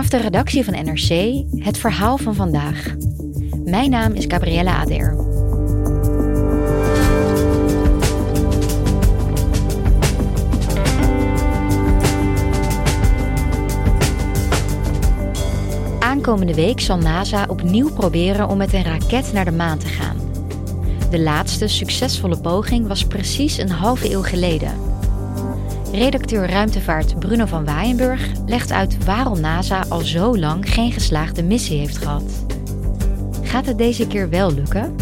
Vanaf de redactie van NRC het verhaal van vandaag. Mijn naam is Gabriella Ader. Aankomende week zal NASA opnieuw proberen om met een raket naar de maan te gaan. De laatste succesvolle poging was precies een halve eeuw geleden. Redacteur ruimtevaart Bruno van Waaienburg legt uit waarom NASA al zo lang geen geslaagde missie heeft gehad. Gaat het deze keer wel lukken?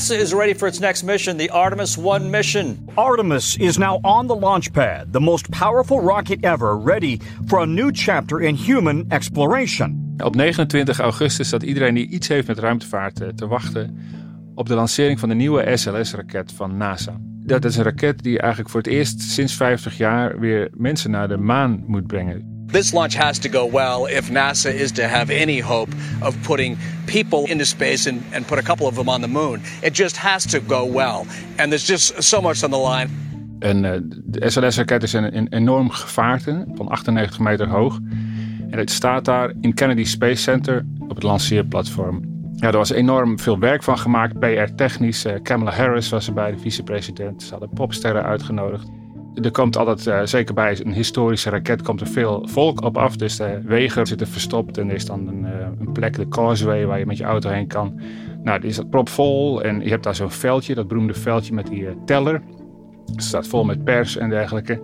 NASA is ready for its next mission, the Artemis 1 mission. Artemis is now on the launch pad, the most powerful rocket ever, ready for a new chapter in human exploration. Op 29 augustus staat iedereen die iets heeft met ruimtevaart eh, te wachten op de lancering van de nieuwe SLS-raket van NASA. Dat is een raket die eigenlijk voor het eerst sinds 50 jaar weer mensen naar de maan moet brengen. This launch has to go well if NASA is to have any hope of putting people into space and, and put a couple of them on the moon. It just has to go well. And there's just so much on the line. En uh, de SLS-raket is een, enorm gevaarte van 98 meter hoog. En het staat daar in Kennedy Space Center op het lanceerplatform. Ja, er was enorm veel werk van gemaakt, PR-technisch. Uh, Kamala Harris was erbij, de vicepresident. Ze hadden popsterren uitgenodigd. Er komt altijd, uh, zeker bij een historische raket, komt er veel volk op af. Dus de wegen zitten verstopt en er is dan een, uh, een plek, de causeway, waar je met je auto heen kan. Nou, is dat propvol en je hebt daar zo'n veldje, dat beroemde veldje met die uh, teller. Het staat vol met pers en dergelijke.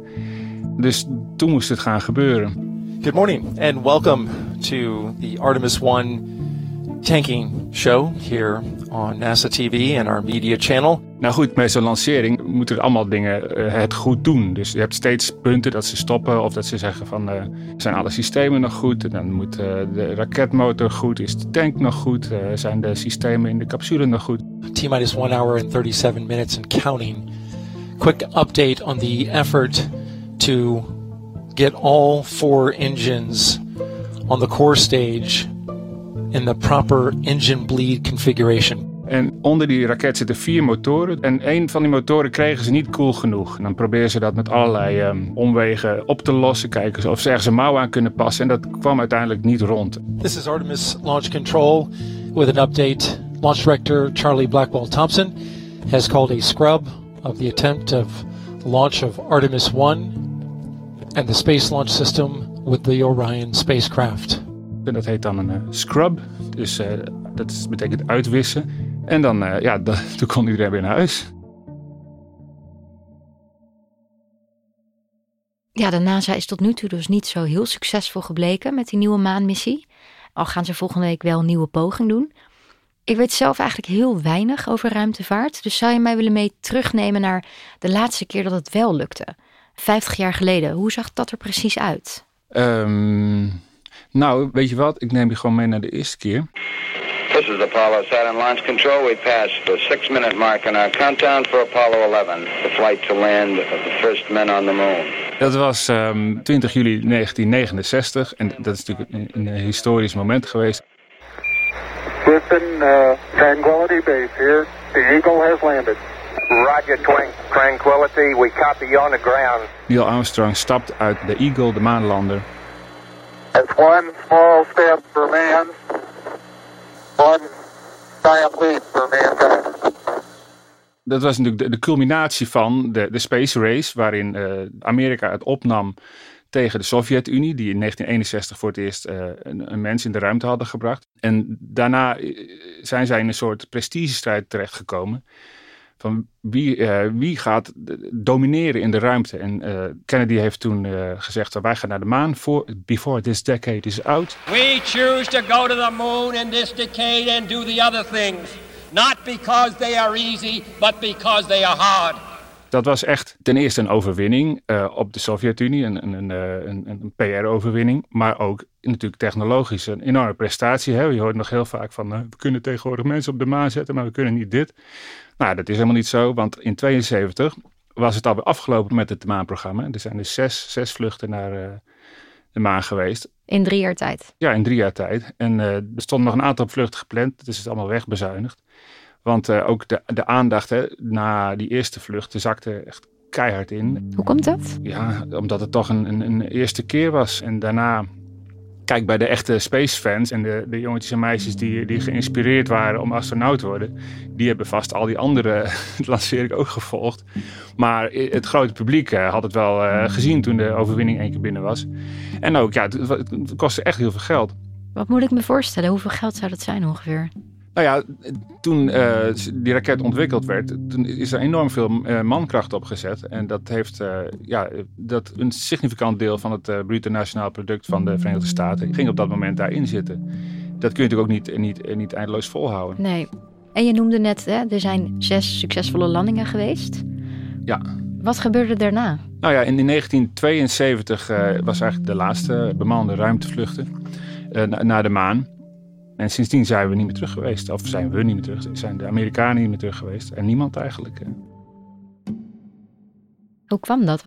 Dus toen moest het gaan gebeuren. Good morning and welcome to the Artemis 1 tanking show here on NASA TV and our media channel. Nou goed, met zo'n lancering moeten er allemaal dingen uh, het goed doen. Dus je hebt steeds punten dat ze stoppen of dat ze zeggen van uh, zijn alle systemen nog goed? En dan moet uh, de raketmotor goed, is de tank nog goed? zijn de systemen in de capsule nog goed? T-minus 1 hour and 37 minutes and counting. Quick update on the effort to get all four engines on the core stage in the proper engine bleed configuration. En onder die raket zitten vier motoren. En een van die motoren kregen ze niet cool genoeg. En dan proberen ze dat met allerlei um, omwegen op te lossen. Kijken of ze ergens een mouw aan kunnen passen. En dat kwam uiteindelijk niet rond. This is Artemis Launch Control with an update. Launch Director Charlie Blackwell Thompson has called a scrub of the attempt of launch of Artemis 1 and the Space Launch System with the Orion spacecraft. En dat heet dan een uh, scrub. Dus uh, dat betekent uitwissen. En dan, uh, ja, dat, toen kon iedereen weer naar huis. Ja, de NASA is tot nu toe dus niet zo heel succesvol gebleken met die nieuwe maanmissie. Al gaan ze volgende week wel een nieuwe poging doen. Ik weet zelf eigenlijk heel weinig over ruimtevaart. Dus zou je mij willen mee terugnemen naar de laatste keer dat het wel lukte? 50 jaar geleden. Hoe zag dat er precies uit? Um, nou, weet je wat? Ik neem je gewoon mee naar de eerste keer. This is Apollo Saturn Launch Control. We passed the six-minute mark in our countdown for Apollo 11, the flight to land of the first men on the moon. Dat was um, 20 juli 1969 en dat is natuurlijk een, een historisch moment geweest. Houston, uh, Tranquility Base here. The Eagle has landed. Roger, twin Tranquility. We copy you on the ground. Neil Armstrong stapt uit de Eagle, de maanlander. It's one small step for man, Dat was natuurlijk de, de culminatie van de, de Space Race, waarin uh, Amerika het opnam tegen de Sovjet-Unie, die in 1961 voor het eerst uh, een, een, mens in de ruimte hadden gebracht. En daarna zijn zij in een soort prestigestrijd terechtgekomen van wie, uh, wie gaat domineren in de ruimte. En uh, Kennedy heeft toen uh, gezegd, wij gaan naar de maan for, before this decade is out. We choose to go to the moon in this decade and do the other things. Not because they are easy, but because they are hard. Dat was echt ten eerste een overwinning op de Sovjet-Unie, een, een, een, een PR-overwinning, maar ook natuurlijk technologisch een enorme prestatie. Hè? Je hoort nog heel vaak van, we kunnen tegenwoordig mensen op de maan zetten, maar we kunnen niet dit. Nou, dat is helemaal niet zo, want in 72 was het alweer afgelopen met het maanprogramma. Er zijn dus zes, zes vluchten naar uh, de maan geweest. In drie jaar tijd? Ja, in drie jaar tijd. En uh, er stonden nog een aantal vluchten gepland, dus het is allemaal wegbezuinigd. Want uh, ook de, de aandacht hè, na die eerste vlucht zakte echt keihard in. Hoe komt dat? Ja, omdat het toch een, een, een eerste keer was. En daarna Kijk, bij de echte spacefans en de, de jongetjes en meisjes die, die geïnspireerd waren om astronaut te worden, die hebben vast al die andere lanceringen ook gevolgd. Maar het grote publiek eh, had het wel uh, gezien toen de overwinning één keer binnen was. En ook, ja, het, het kostte echt heel veel geld. Wat moet ik me voorstellen? Hoeveel geld zou dat zijn ongeveer? Nou ja, toen uh, die raket ontwikkeld werd, toen is er enorm veel uh, mankracht opgezet. En dat heeft uh, ja, dat een significant deel van het bruto nationaal product van de Verenigde Staten ging op dat moment daarin zitten. Dat kun je natuurlijk ook niet, niet, niet eindeloos volhouden. Nee. En je noemde net, hè, er zijn zes succesvolle landingen geweest. Ja. Wat gebeurde daarna? Nou ja, in 1972 was eigenlijk de laatste bemande ruimtevluchten naar de maan. En sindsdien zijn we niet meer terug geweest. Of zijn we niet meer terug. Zijn de Amerikanen niet meer terug geweest. En niemand eigenlijk. Hoe kwam dat?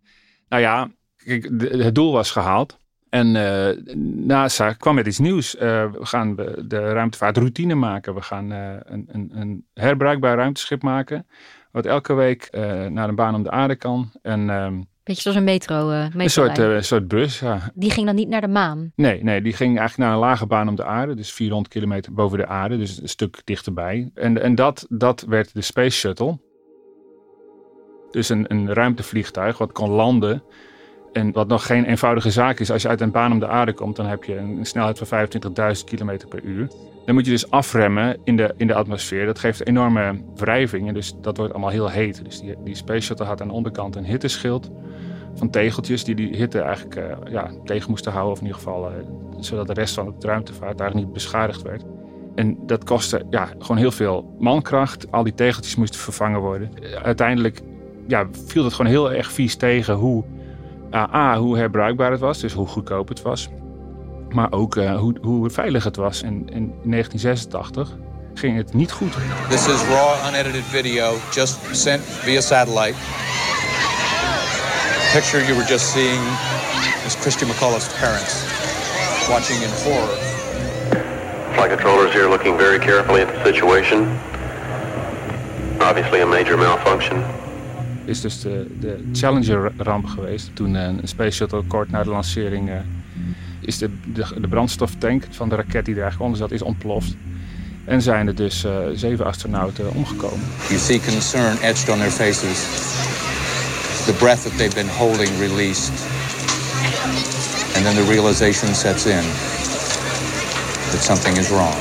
Nou ja, kijk, het doel was gehaald. En uh, NASA kwam met iets nieuws. Uh, we gaan de ruimtevaart routine maken. We gaan uh, een, een, een, herbruikbaar ruimteschip maken. Wat elke week naar een baan om de aarde kan. En ehm, Beetje zoals een metro. Uh, een soort, uh, soort bus, ja. Die ging dan niet naar de maan? Nee, nee, die ging eigenlijk naar een lage baan om de aarde. Dus 400 kilometer boven de aarde. Dus een stuk dichterbij. En, en dat, dat werd de Space Shuttle. Dus een, een ruimtevliegtuig wat kon landen. En wat nog geen eenvoudige zaak is. Als je uit een baan om de aarde komt, dan heb je een, een snelheid van 25.000 kilometer per uur. Dan moet je dus afremmen in de, in de atmosfeer. Dat geeft enorme wrijving. En dus dat wordt allemaal heel heet. Dus die, die Space Shuttle had aan de onderkant een hitteschild van tegeltjes die die hitte eigenlijk uh, ja, tegen moesten houden. Of in ieder geval uh, zodat de rest van het ruimtevaart eigenlijk niet beschadigd werd. En dat kostte ja, gewoon heel veel mankracht. Al die tegeltjes moesten vervangen worden. Uiteindelijk ja, viel het gewoon heel erg vies tegen hoe, A, hoe herbruikbaar het was. Dus hoe goedkoop het was. Maar ook hoe, hoe veilig het was. En in 1986 ging het niet goed. This is raw unedited video just sent via satellite picture you were just seeing is Christy McCullough's parents watching in horror. Flight controllers here looking very carefully at the situation. Obviously a major malfunction. Is dus de, de Challenger-ramp geweest. Toen eh, een Space Shuttle kort na de lancering uh, is de, de, de, brandstoftank van de raket die er eigenlijk onder zat, is ontploft. En zijn er dus uh, zeven astronauten omgekomen. You see concern etched on their faces the breath that they've been holding released. And then the realization sets in that something is wrong.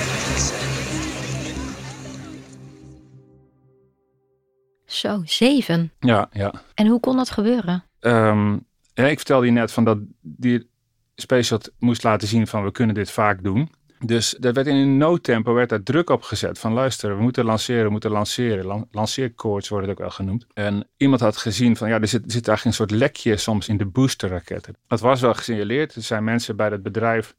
Zo, zeven. Ja, ja. En hoe kon dat gebeuren? Um, ja, ik vertelde je net van dat die Space moest laten zien van we kunnen dit vaak doen. Dus er werd in een noodtempo werd daar druk op gezet van luister, we moeten lanceren, we moeten lanceren. Lan lanceerkoorts wordt het ook wel genoemd. En iemand had gezien van ja, er zit, zit eigenlijk een soort lekje soms in de boosterraketten. Dat was wel gesignaleerd. Er zijn mensen bij het bedrijf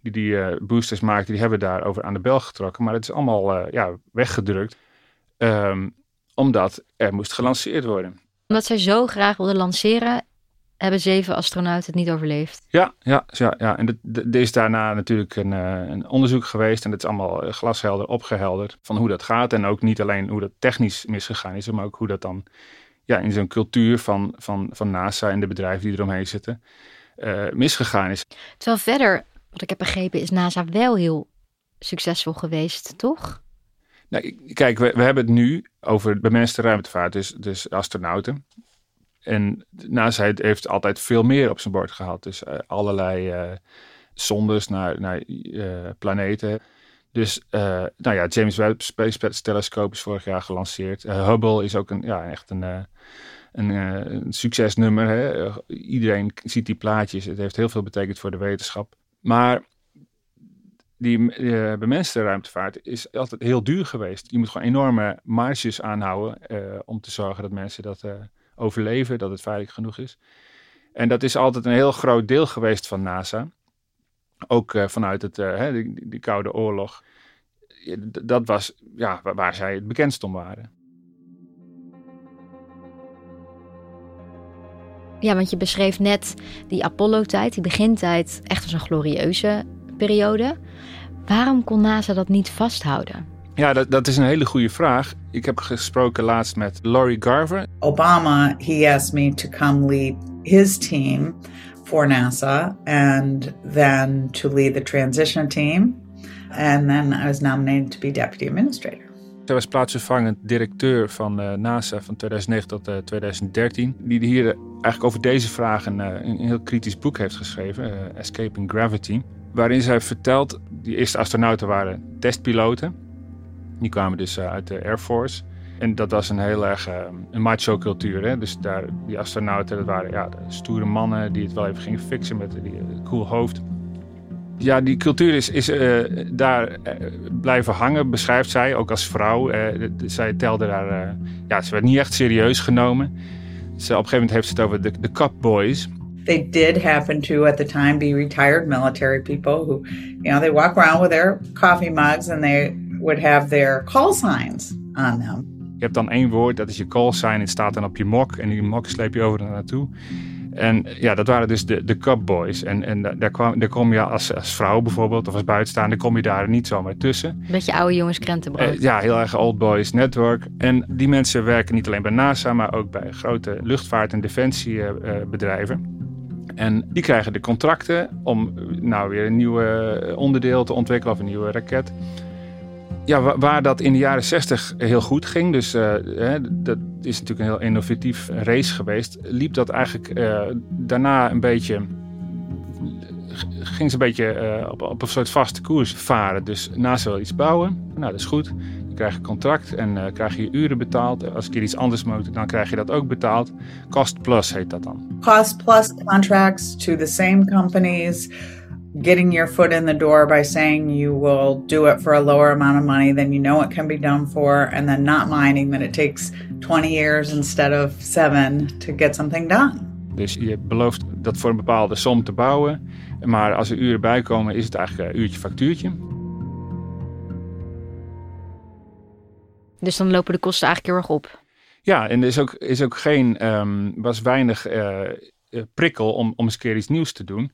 die die uh, boosters maakten, die hebben daarover aan de bel getrokken. Maar het is allemaal uh, ja, weggedrukt. Um, omdat er moest gelanceerd worden. Omdat zij zo graag wilden lanceren hebben zeven astronauten het niet overleefd. Ja, ja, ja, ja. en er is daarna natuurlijk een, uh, een, onderzoek geweest en het is allemaal eh, glashelder opgehelderd van hoe dat gaat. En ook niet alleen hoe dat technisch misgegaan is, maar ook hoe dat dan ja, in zo'n cultuur van, van, van NASA en de bedrijven die eromheen zitten uh, misgegaan is. Terwijl verder, wat ik heb begrepen, is NASA wel heel succesvol geweest, toch? Nou, kijk, we, we hebben het nu over bemenste ruimtevaart, dus, dus astronauten. En NASA heeft altijd veel meer op zijn bord gehad. Dus uh, allerlei uh, zondes naar, naar uh, planeten. Dus nou ja, James Webb Space Telescope is vorig jaar gelanceerd. Hubble is ook een, ja, echt een, een, succesnummer. Hè? iedereen ziet die plaatjes. Het heeft heel veel betekend voor de wetenschap. Maar die uh, ruimtevaart is altijd heel duur geweest. Je moet gewoon enorme marges aanhouden om te zorgen dat mensen dat overleven, dat het veilig genoeg is. En dat is altijd een heel groot deel geweest van NASA. Ook vanuit het, hè, die, die, Koude Oorlog. Dat was ja, waar, waar zij het bekendst om waren. Ja, want je beschreef net die Apollo-tijd, die begintijd, echt als een glorieuze periode. Waarom kon NASA dat niet vasthouden? Ja, dat, dat is een hele goede vraag. Ik heb gesproken laatst met Laurie Garver. Obama, he asked me to come lead his team for NASA and then to lead the transition team. And then I was nominated to be deputy administrator. Zij was plaatsvervangend directeur van uh, NASA van 2009 tot uh, 2013. Die hier eigenlijk over deze vragen een heel kritisch boek heeft geschreven, Escaping Gravity waarin zij vertelt, die eerste astronauten waren testpiloten. Die kwamen dus uh, uit de Air Force. En dat was een heel erg uh, een macho cultuur. Hè? Dus daar, die astronauten, dat waren ja, stoere mannen die het wel even gingen fixen met een uh, cool hoofd. Ja, die cultuur is, is daar blijven hangen, beschrijft zij, ook als vrouw. zij telde daar, ja, ze werd niet echt serieus genomen. Ze, op een gegeven moment heeft ze het over de, de Cup Boys. They did happen to, at the time, be retired military people who, you know, they walk around with their coffee mugs and they would have their call signs on them. Je hebt dan één woord, dat is je call sign. Het staat dan op je mok en die mok sleep je over naar naartoe. En ja, dat waren dus de, de Cup Boys. En, en daar, kwam, daar kom je als, als vrouw bijvoorbeeld, of als buitenstaander, kom je daar niet zomaar tussen. Beetje oude jongens krentenbrood. Uh, ja, heel erg Old Boys Network. En die mensen werken niet alleen bij NASA, maar ook bij grote luchtvaart- en defensiebedrijven. En die krijgen de contracten om nou weer een nieuwe onderdeel te ontwikkelen of een nieuwe raket. Ja, waar, dat in de jaren 60 heel goed ging, dus hè, dat is natuurlijk een heel innovatief race geweest, liep dat eigenlijk uh, daarna een beetje, ging ze een beetje uh, op, op, een soort vaste koers varen. Dus naast wel iets bouwen, nou dat is goed, je krijgt een contract en krijg je uren betaald. Als ik iets anders moet, dan krijg je dat ook betaald. Cost plus heet dat dan. Cost plus contracts to the same companies. Getting your foot in the door by saying you will do it for a lower amount of money than you know it can be done for, and then not minding that it takes 20 years instead of seven to get something done. Dus je belooft dat voor een bepaalde som te bouwen, maar als er uren bij komen, is het eigenlijk een uurtje factuurtje. Dus dan lopen de kosten eigenlijk heel erg op. Ja, en er is ook, is ook geen, um, was weinig uh, prikkel om, om eens keer iets nieuws te doen.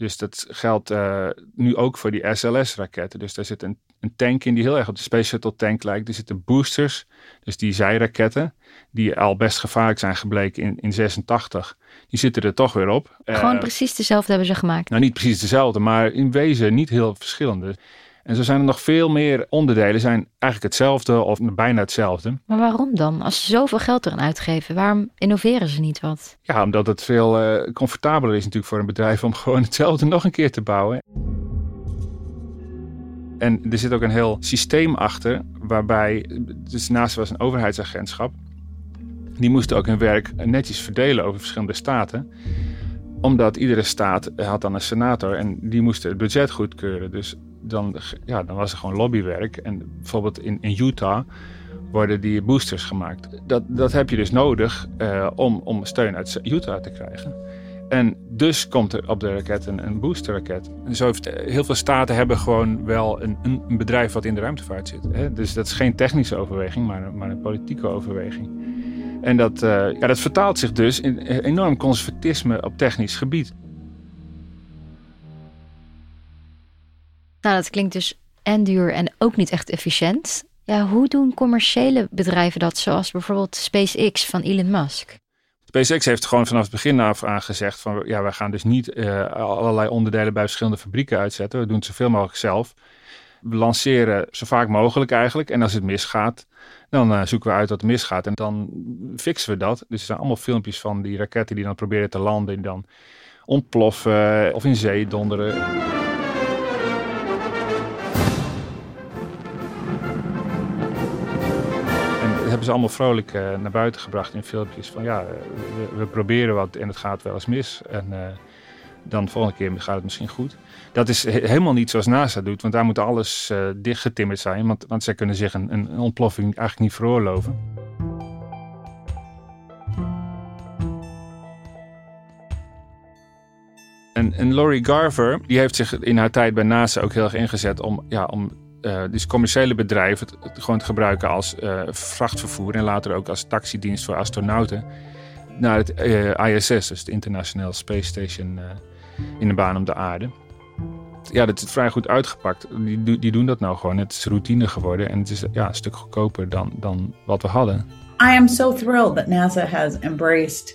Dus dat geldt uh, nu ook voor die SLS-raketten. Dus daar zit een, een, tank in die heel erg op de Space Shuttle tank lijkt. Er zitten boosters, dus die zijraketten, die al best gevaarlijk zijn gebleken in, in 86. Die zitten er toch weer op. Gewoon precies dezelfde hebben ze gemaakt. Nou, niet precies dezelfde, maar in wezen niet heel verschillende. En zo zijn er nog veel meer onderdelen, zijn eigenlijk hetzelfde of bijna hetzelfde. Maar waarom dan? Als ze zoveel geld erin uitgeven, waarom innoveren ze niet wat? Ja, omdat het veel uh, comfortabeler is natuurlijk voor een bedrijf om gewoon hetzelfde nog een keer te bouwen. En er zit ook een heel systeem achter, waarbij, dus naast was een overheidsagentschap, die moesten ook hun werk netjes verdelen over verschillende staten omdat iedere staat had dan een senator en die moest het budget goedkeuren. Dus dan, ja, dan was er gewoon lobbywerk. En bijvoorbeeld in, in Utah worden die boosters gemaakt. Dat, dat heb je dus nodig uh, om, om steun uit Utah te krijgen. En dus komt er op de raket een, een boosterraket. En zo heeft, eh, heel veel staten hebben gewoon wel een, een, een bedrijf wat in de ruimtevaart zit. Hè? Dus dat is geen technische overweging, maar, maar een politieke overweging. En dat, uh, ja, dat vertaalt zich dus in enorm conservatisme op technisch gebied. Nou, dat klinkt dus en duur en ook niet echt efficiënt. Ja, hoe doen commerciële bedrijven dat, zoals bijvoorbeeld SpaceX van Elon Musk? SpaceX heeft gewoon vanaf het begin af aan gezegd van ja, wij gaan dus niet uh, allerlei onderdelen bij verschillende fabrieken uitzetten. We doen het zoveel mogelijk zelf. We lanceren zo vaak mogelijk eigenlijk. En als het misgaat, dan uh, zoeken we uit wat misgaat. En dan fixen we dat. Dus er zijn allemaal filmpjes van die raketten die dan proberen te landen. En dan ontploffen of in zee donderen. Hebben ze allemaal vrolijk uh, naar buiten gebracht in filmpjes. Van ja, we, we, proberen wat en het gaat wel eens mis. En uh, dan de volgende keer gaat het misschien goed. Dat is he helemaal niet zoals NASA doet, want daar moet alles dichtgetimmerd zijn. Want, want zij kunnen zich een, een ontploffing eigenlijk niet veroorloven. En, en Laurie Garver, die heeft zich in haar tijd bij NASA ook heel erg ingezet om, ja, om uh, dus commerciële bedrijven gewoon te gebruiken als uh, vrachtvervoer en later ook als taxidienst voor astronauten naar het uh, ISS, dus het International Space Station in de baan om de aarde. Ja, dat is vrij goed uitgepakt. Die, die doen dat nou gewoon. Het is routine geworden en het is ja, een stuk goedkoper dan, dan wat we hadden. I am so thrilled that NASA has embraced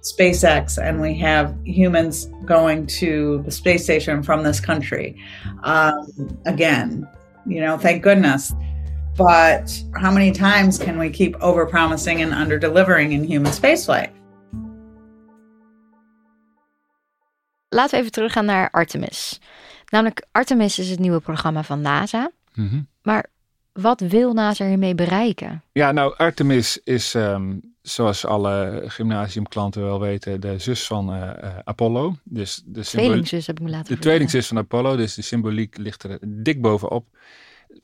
SpaceX and we have humans going to the space station from this country um, again. You know, thank goodness. But how many times can we keep overpromising and underdelivering in human spaceflight? Laten we even teruggaan naar Artemis. Namelijk, Artemis is het nieuwe programma van NASA. Mm -hmm. Maar wat wil NASA hiermee bereiken? Ja, nou, Artemis is, um, zoals alle gymnasiumklanten wel weten, de zus van uh, Apollo. Dus de tweelingzus heb ik me laten De tweelingzus van Apollo, dus de symboliek ligt er dik bovenop.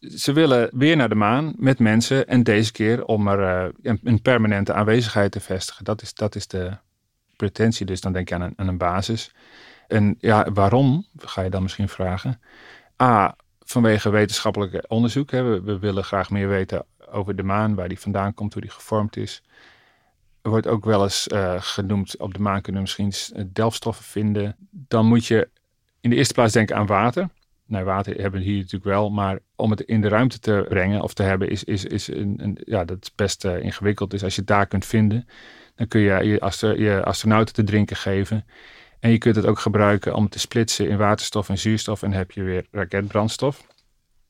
Ze willen weer naar de maan met mensen en deze keer om er uh, een, een, permanente aanwezigheid te vestigen. Dat is, dat is de pretentie, dus dan denk je aan een, aan een basis. En ja, waarom, ga je dan misschien vragen. A, vanwege wetenschappelijk onderzoek. Hè. We, we, willen graag meer weten over de maan, waar die vandaan komt, hoe die gevormd is. Er wordt ook wel eens uh, genoemd, op de maan kunnen we misschien delfstoffen vinden. Dan moet je in de eerste plaats denken aan water. Nou, water hebben we hier natuurlijk wel, maar om het in de ruimte te brengen of te hebben, is, is, is een, een ja, dat is best uh, ingewikkeld. Dus als je het daar kunt vinden, dan kun je je astronauten te drinken geven. En je kunt het ook gebruiken om te splitsen in waterstof en zuurstof en heb je weer raketbrandstof.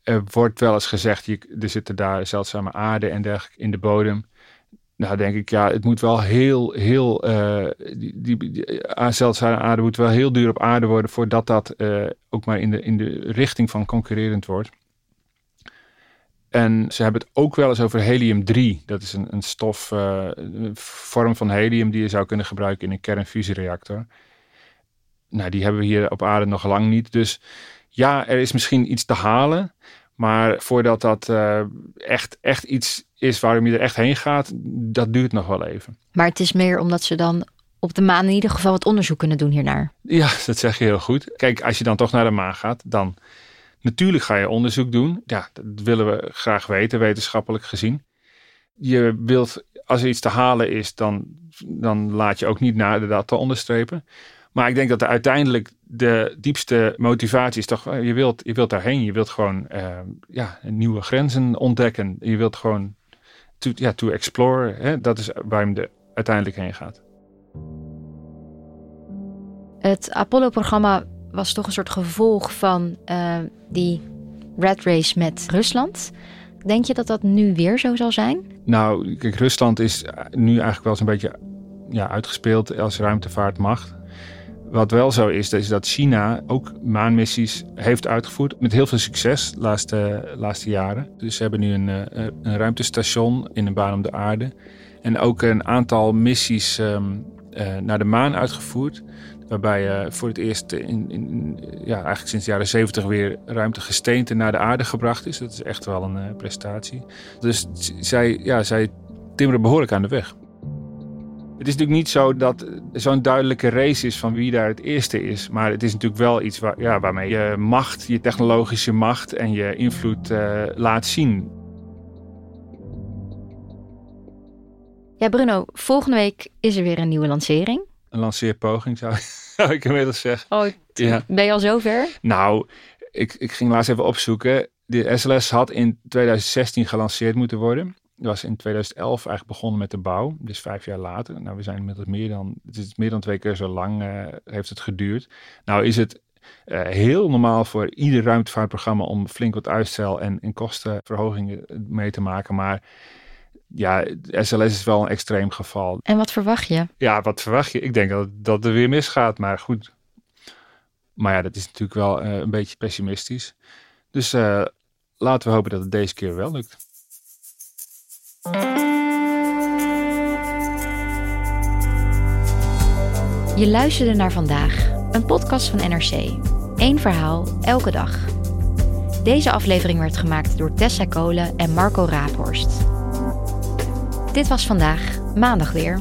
Er wordt wel eens gezegd, je, er zitten daar zeldzame aarde en dergelijke in de bodem. Nou, denk ik, ja, het moet wel heel, heel, uh, die, die, die zeldzame aarde moet wel heel duur op aarde worden voordat dat uh, ook maar in de, in de richting van concurrerend wordt. En ze hebben het ook wel eens over helium-3. Dat is een, een stof, een vorm van helium die je zou kunnen gebruiken in een kernfusiereactor. Nou, die hebben we hier op aarde nog lang niet. Dus ja, er is misschien iets te halen. Maar voordat dat uh, echt, echt iets is waarom je er echt heen gaat, dat duurt nog wel even. Maar het is meer omdat ze dan op de maan in ieder geval wat onderzoek kunnen doen hiernaar. Ja, dat zeg je heel goed. Kijk, als je dan toch naar de maan gaat, dan natuurlijk ga je onderzoek doen. Ja, dat willen we graag weten, wetenschappelijk gezien. Je wilt, als er iets te halen is, dan, dan laat je ook niet naar de data onderstrepen. Maar ik denk dat uiteindelijk de diepste motivatie is toch, je wilt, je wilt daarheen. Je wilt gewoon uh, ja, nieuwe grenzen ontdekken. Je wilt gewoon to, ja, to explore. Hè? Dat is waar je er uiteindelijk heen gaat. Het Apollo-programma was toch een soort gevolg van uh, die red race met Rusland. Denk je dat dat nu weer zo zal zijn? Nou, kijk, Rusland is nu eigenlijk wel eens een beetje ja, uitgespeeld als ruimtevaartmacht. Wat wel zo is, is dat China ook maanmissies heeft uitgevoerd met heel veel succes de laatste, laatste jaren. Dus ze hebben nu een, eh, een ruimtestation in een baan om de aarde. En ook een aantal missies um, uh, naar de maan uitgevoerd. Waarbij uh, voor het eerst in, in, ja, eigenlijk sinds de jaren 70 weer ruimtegesteente naar de aarde gebracht is. Dat is echt wel een prestatie. Dus zij, ja, zij timmeren behoorlijk aan de weg. Het is natuurlijk niet zo dat zo'n duidelijke race is van wie daar het eerste is. Maar het is natuurlijk wel iets waar, ja, waarmee je macht, je technologische macht en je invloed uh, laat zien. Ja, Bruno, volgende week is er weer een nieuwe lancering. Een lanceerpoging zou, zou ik inmiddels zeggen. Oh, ja. ben je al zover? Nou, ik, ik ging laatst even opzoeken. De SLS had in 2016 gelanceerd moeten worden was in 2011 eigenlijk begonnen met de bouw, dus vijf jaar later. Nou, we zijn inmiddels meer dan, het is meer dan twee keer zo lang uh, heeft het geduurd. Nou is het uh, heel normaal voor ieder ruimtevaartprogramma om flink wat uitstel en, en kostenverhogingen mee te maken. Maar ja, SLS is wel een extreem geval. En wat verwacht je? Ja, wat verwacht je? Ik denk dat, dat er weer misgaat, maar goed. Maar ja, dat is natuurlijk wel uh, een beetje pessimistisch. Dus uh, laten we hopen dat het deze keer wel lukt. Je luisterde naar vandaag, een podcast van NRC. Eén verhaal, elke dag. Deze aflevering werd gemaakt door Tessa Kolen en Marco Raaphorst. Dit was vandaag, maandag weer.